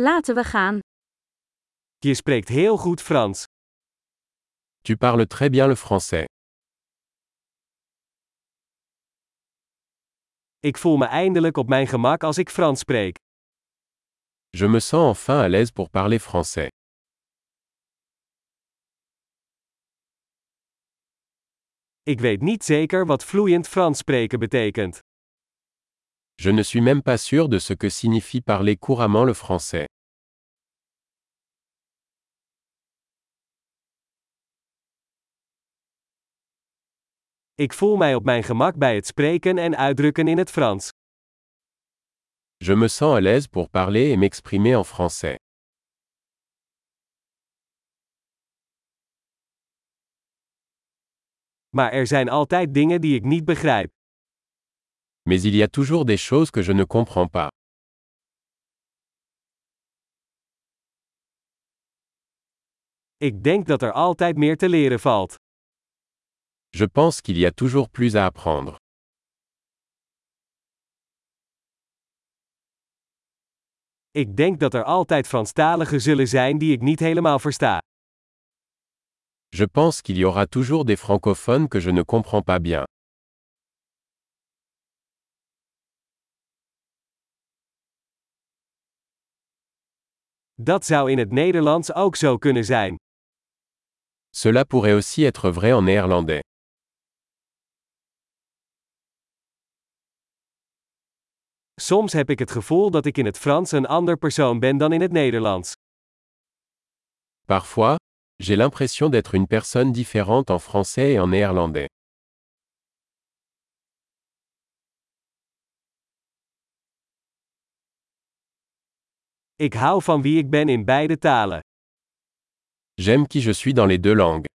Laten we gaan. Je spreekt heel goed Frans. Tu parles très bien le français. Ik voel me eindelijk op mijn gemak als ik Frans spreek. Je me sens enfin à l'aise pour parler français. Ik weet niet zeker wat vloeiend Frans spreken betekent. Je ne suis même pas sûr de ce que signifie parler couramment le français. Ik voel mij op mijn gemak bij het spreken en uitdrukken in het Frans. Je me sens à l'aise pour parler et m'exprimer en français. Maar er zijn altijd dingen die ik niet begrijp. Mais il y a toujours des choses que je ne comprends pas. Ik denk dat er altijd meer te leren valt. Je pense qu'il y a toujours plus à apprendre. Ik denk dat er altijd Franstaligen zullen zijn die ik niet helemaal versta. Je pense qu'il y aura toujours des francophones que je ne comprends pas bien. Dat zou in het Nederlands ook zo kunnen zijn. Cela pourrait aussi être vrai en néerlandais. Soms heb ik het gevoel dat ik in het Frans een ander persoon ben dan in het Nederlands. Parfois, j'ai l'impression d'être une personne différente en français et en néerlandais. Ik hou van wie ik ben in beide talen. J'aime qui je suis dans les deux langues.